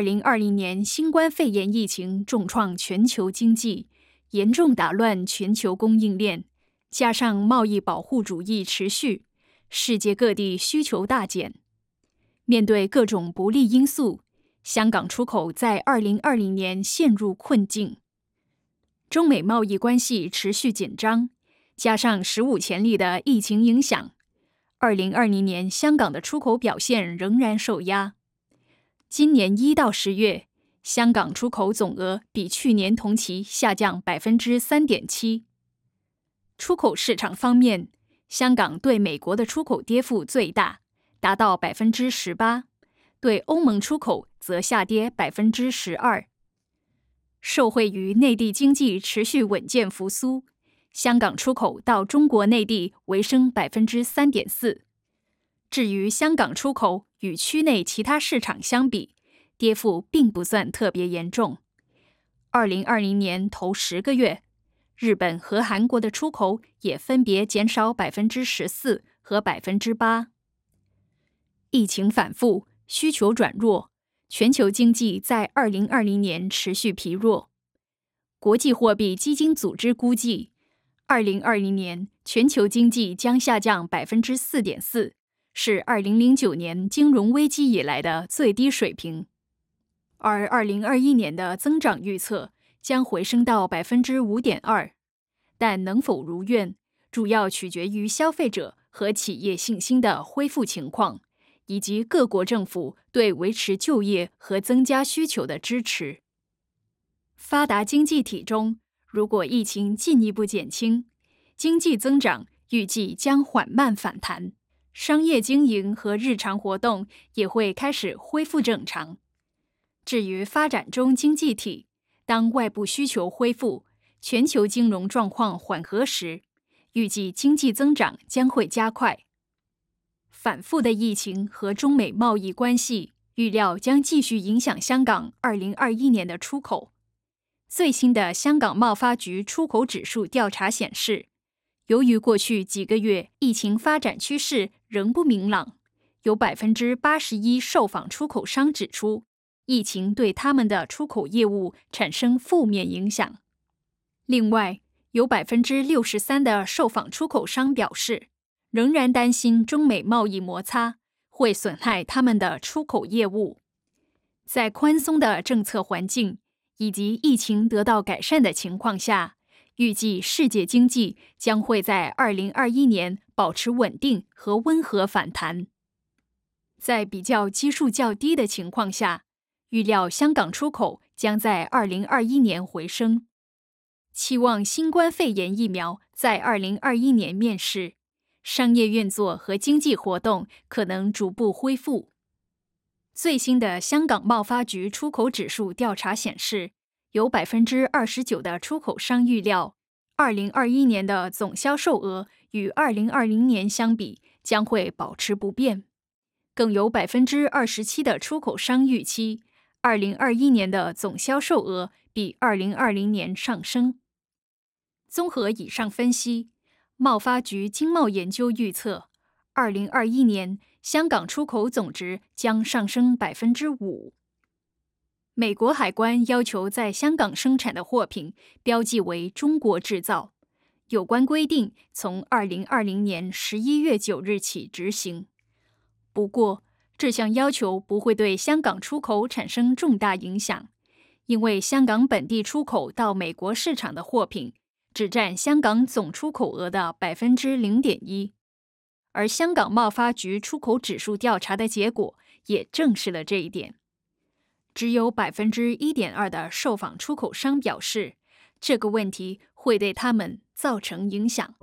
二零二零年新冠肺炎疫情重创全球经济，严重打乱全球供应链，加上贸易保护主义持续，世界各地需求大减。面对各种不利因素，香港出口在二零二零年陷入困境。中美贸易关系持续紧张，加上史无前例的疫情影响，二零二零年香港的出口表现仍然受压。今年一到十月，香港出口总额比去年同期下降百分之三点七。出口市场方面，香港对美国的出口跌幅最大，达到百分之十八；对欧盟出口则下跌百分之十二。受惠于内地经济持续稳健复苏，香港出口到中国内地微升百分之三点四。至于香港出口与区内其他市场相比，跌幅并不算特别严重。二零二零年头十个月，日本和韩国的出口也分别减少百分之十四和百分之八。疫情反复，需求转弱。全球经济在二零二零年持续疲弱。国际货币基金组织估计，二零二零年全球经济将下降百分之四点四，是二零零九年金融危机以来的最低水平。而二零二一年的增长预测将回升到百分之五点二，但能否如愿，主要取决于消费者和企业信心的恢复情况。以及各国政府对维持就业和增加需求的支持。发达经济体中，如果疫情进一步减轻，经济增长预计将缓慢反弹，商业经营和日常活动也会开始恢复正常。至于发展中经济体，当外部需求恢复，全球金融状况缓和时，预计经济增长将会加快。反复的疫情和中美贸易关系预料将继续影响香港二零二一年的出口。最新的香港贸发局出口指数调查显示，由于过去几个月疫情发展趋势仍不明朗，有百分之八十一受访出口商指出，疫情对他们的出口业务产生负面影响。另外，有百分之六十三的受访出口商表示。仍然担心中美贸易摩擦会损害他们的出口业务。在宽松的政策环境以及疫情得到改善的情况下，预计世界经济将会在二零二一年保持稳定和温和反弹。在比较基数较低的情况下，预料香港出口将在二零二一年回升。期望新冠肺炎疫苗在二零二一年面世。商业运作和经济活动可能逐步恢复。最新的香港贸发局出口指数调查显示，有百分之二十九的出口商预料，二零二一年的总销售额与二零二零年相比将会保持不变。更有百分之二十七的出口商预期，二零二一年的总销售额比二零二零年上升。综合以上分析。贸发局经贸研究预测，二零二一年香港出口总值将上升百分之五。美国海关要求在香港生产的货品标记为中国制造，有关规定从二零二零年十一月九日起执行。不过，这项要求不会对香港出口产生重大影响，因为香港本地出口到美国市场的货品。只占香港总出口额的百分之零点一，而香港贸发局出口指数调查的结果也证实了这一点。只有百分之一点二的受访出口商表示，这个问题会对他们造成影响。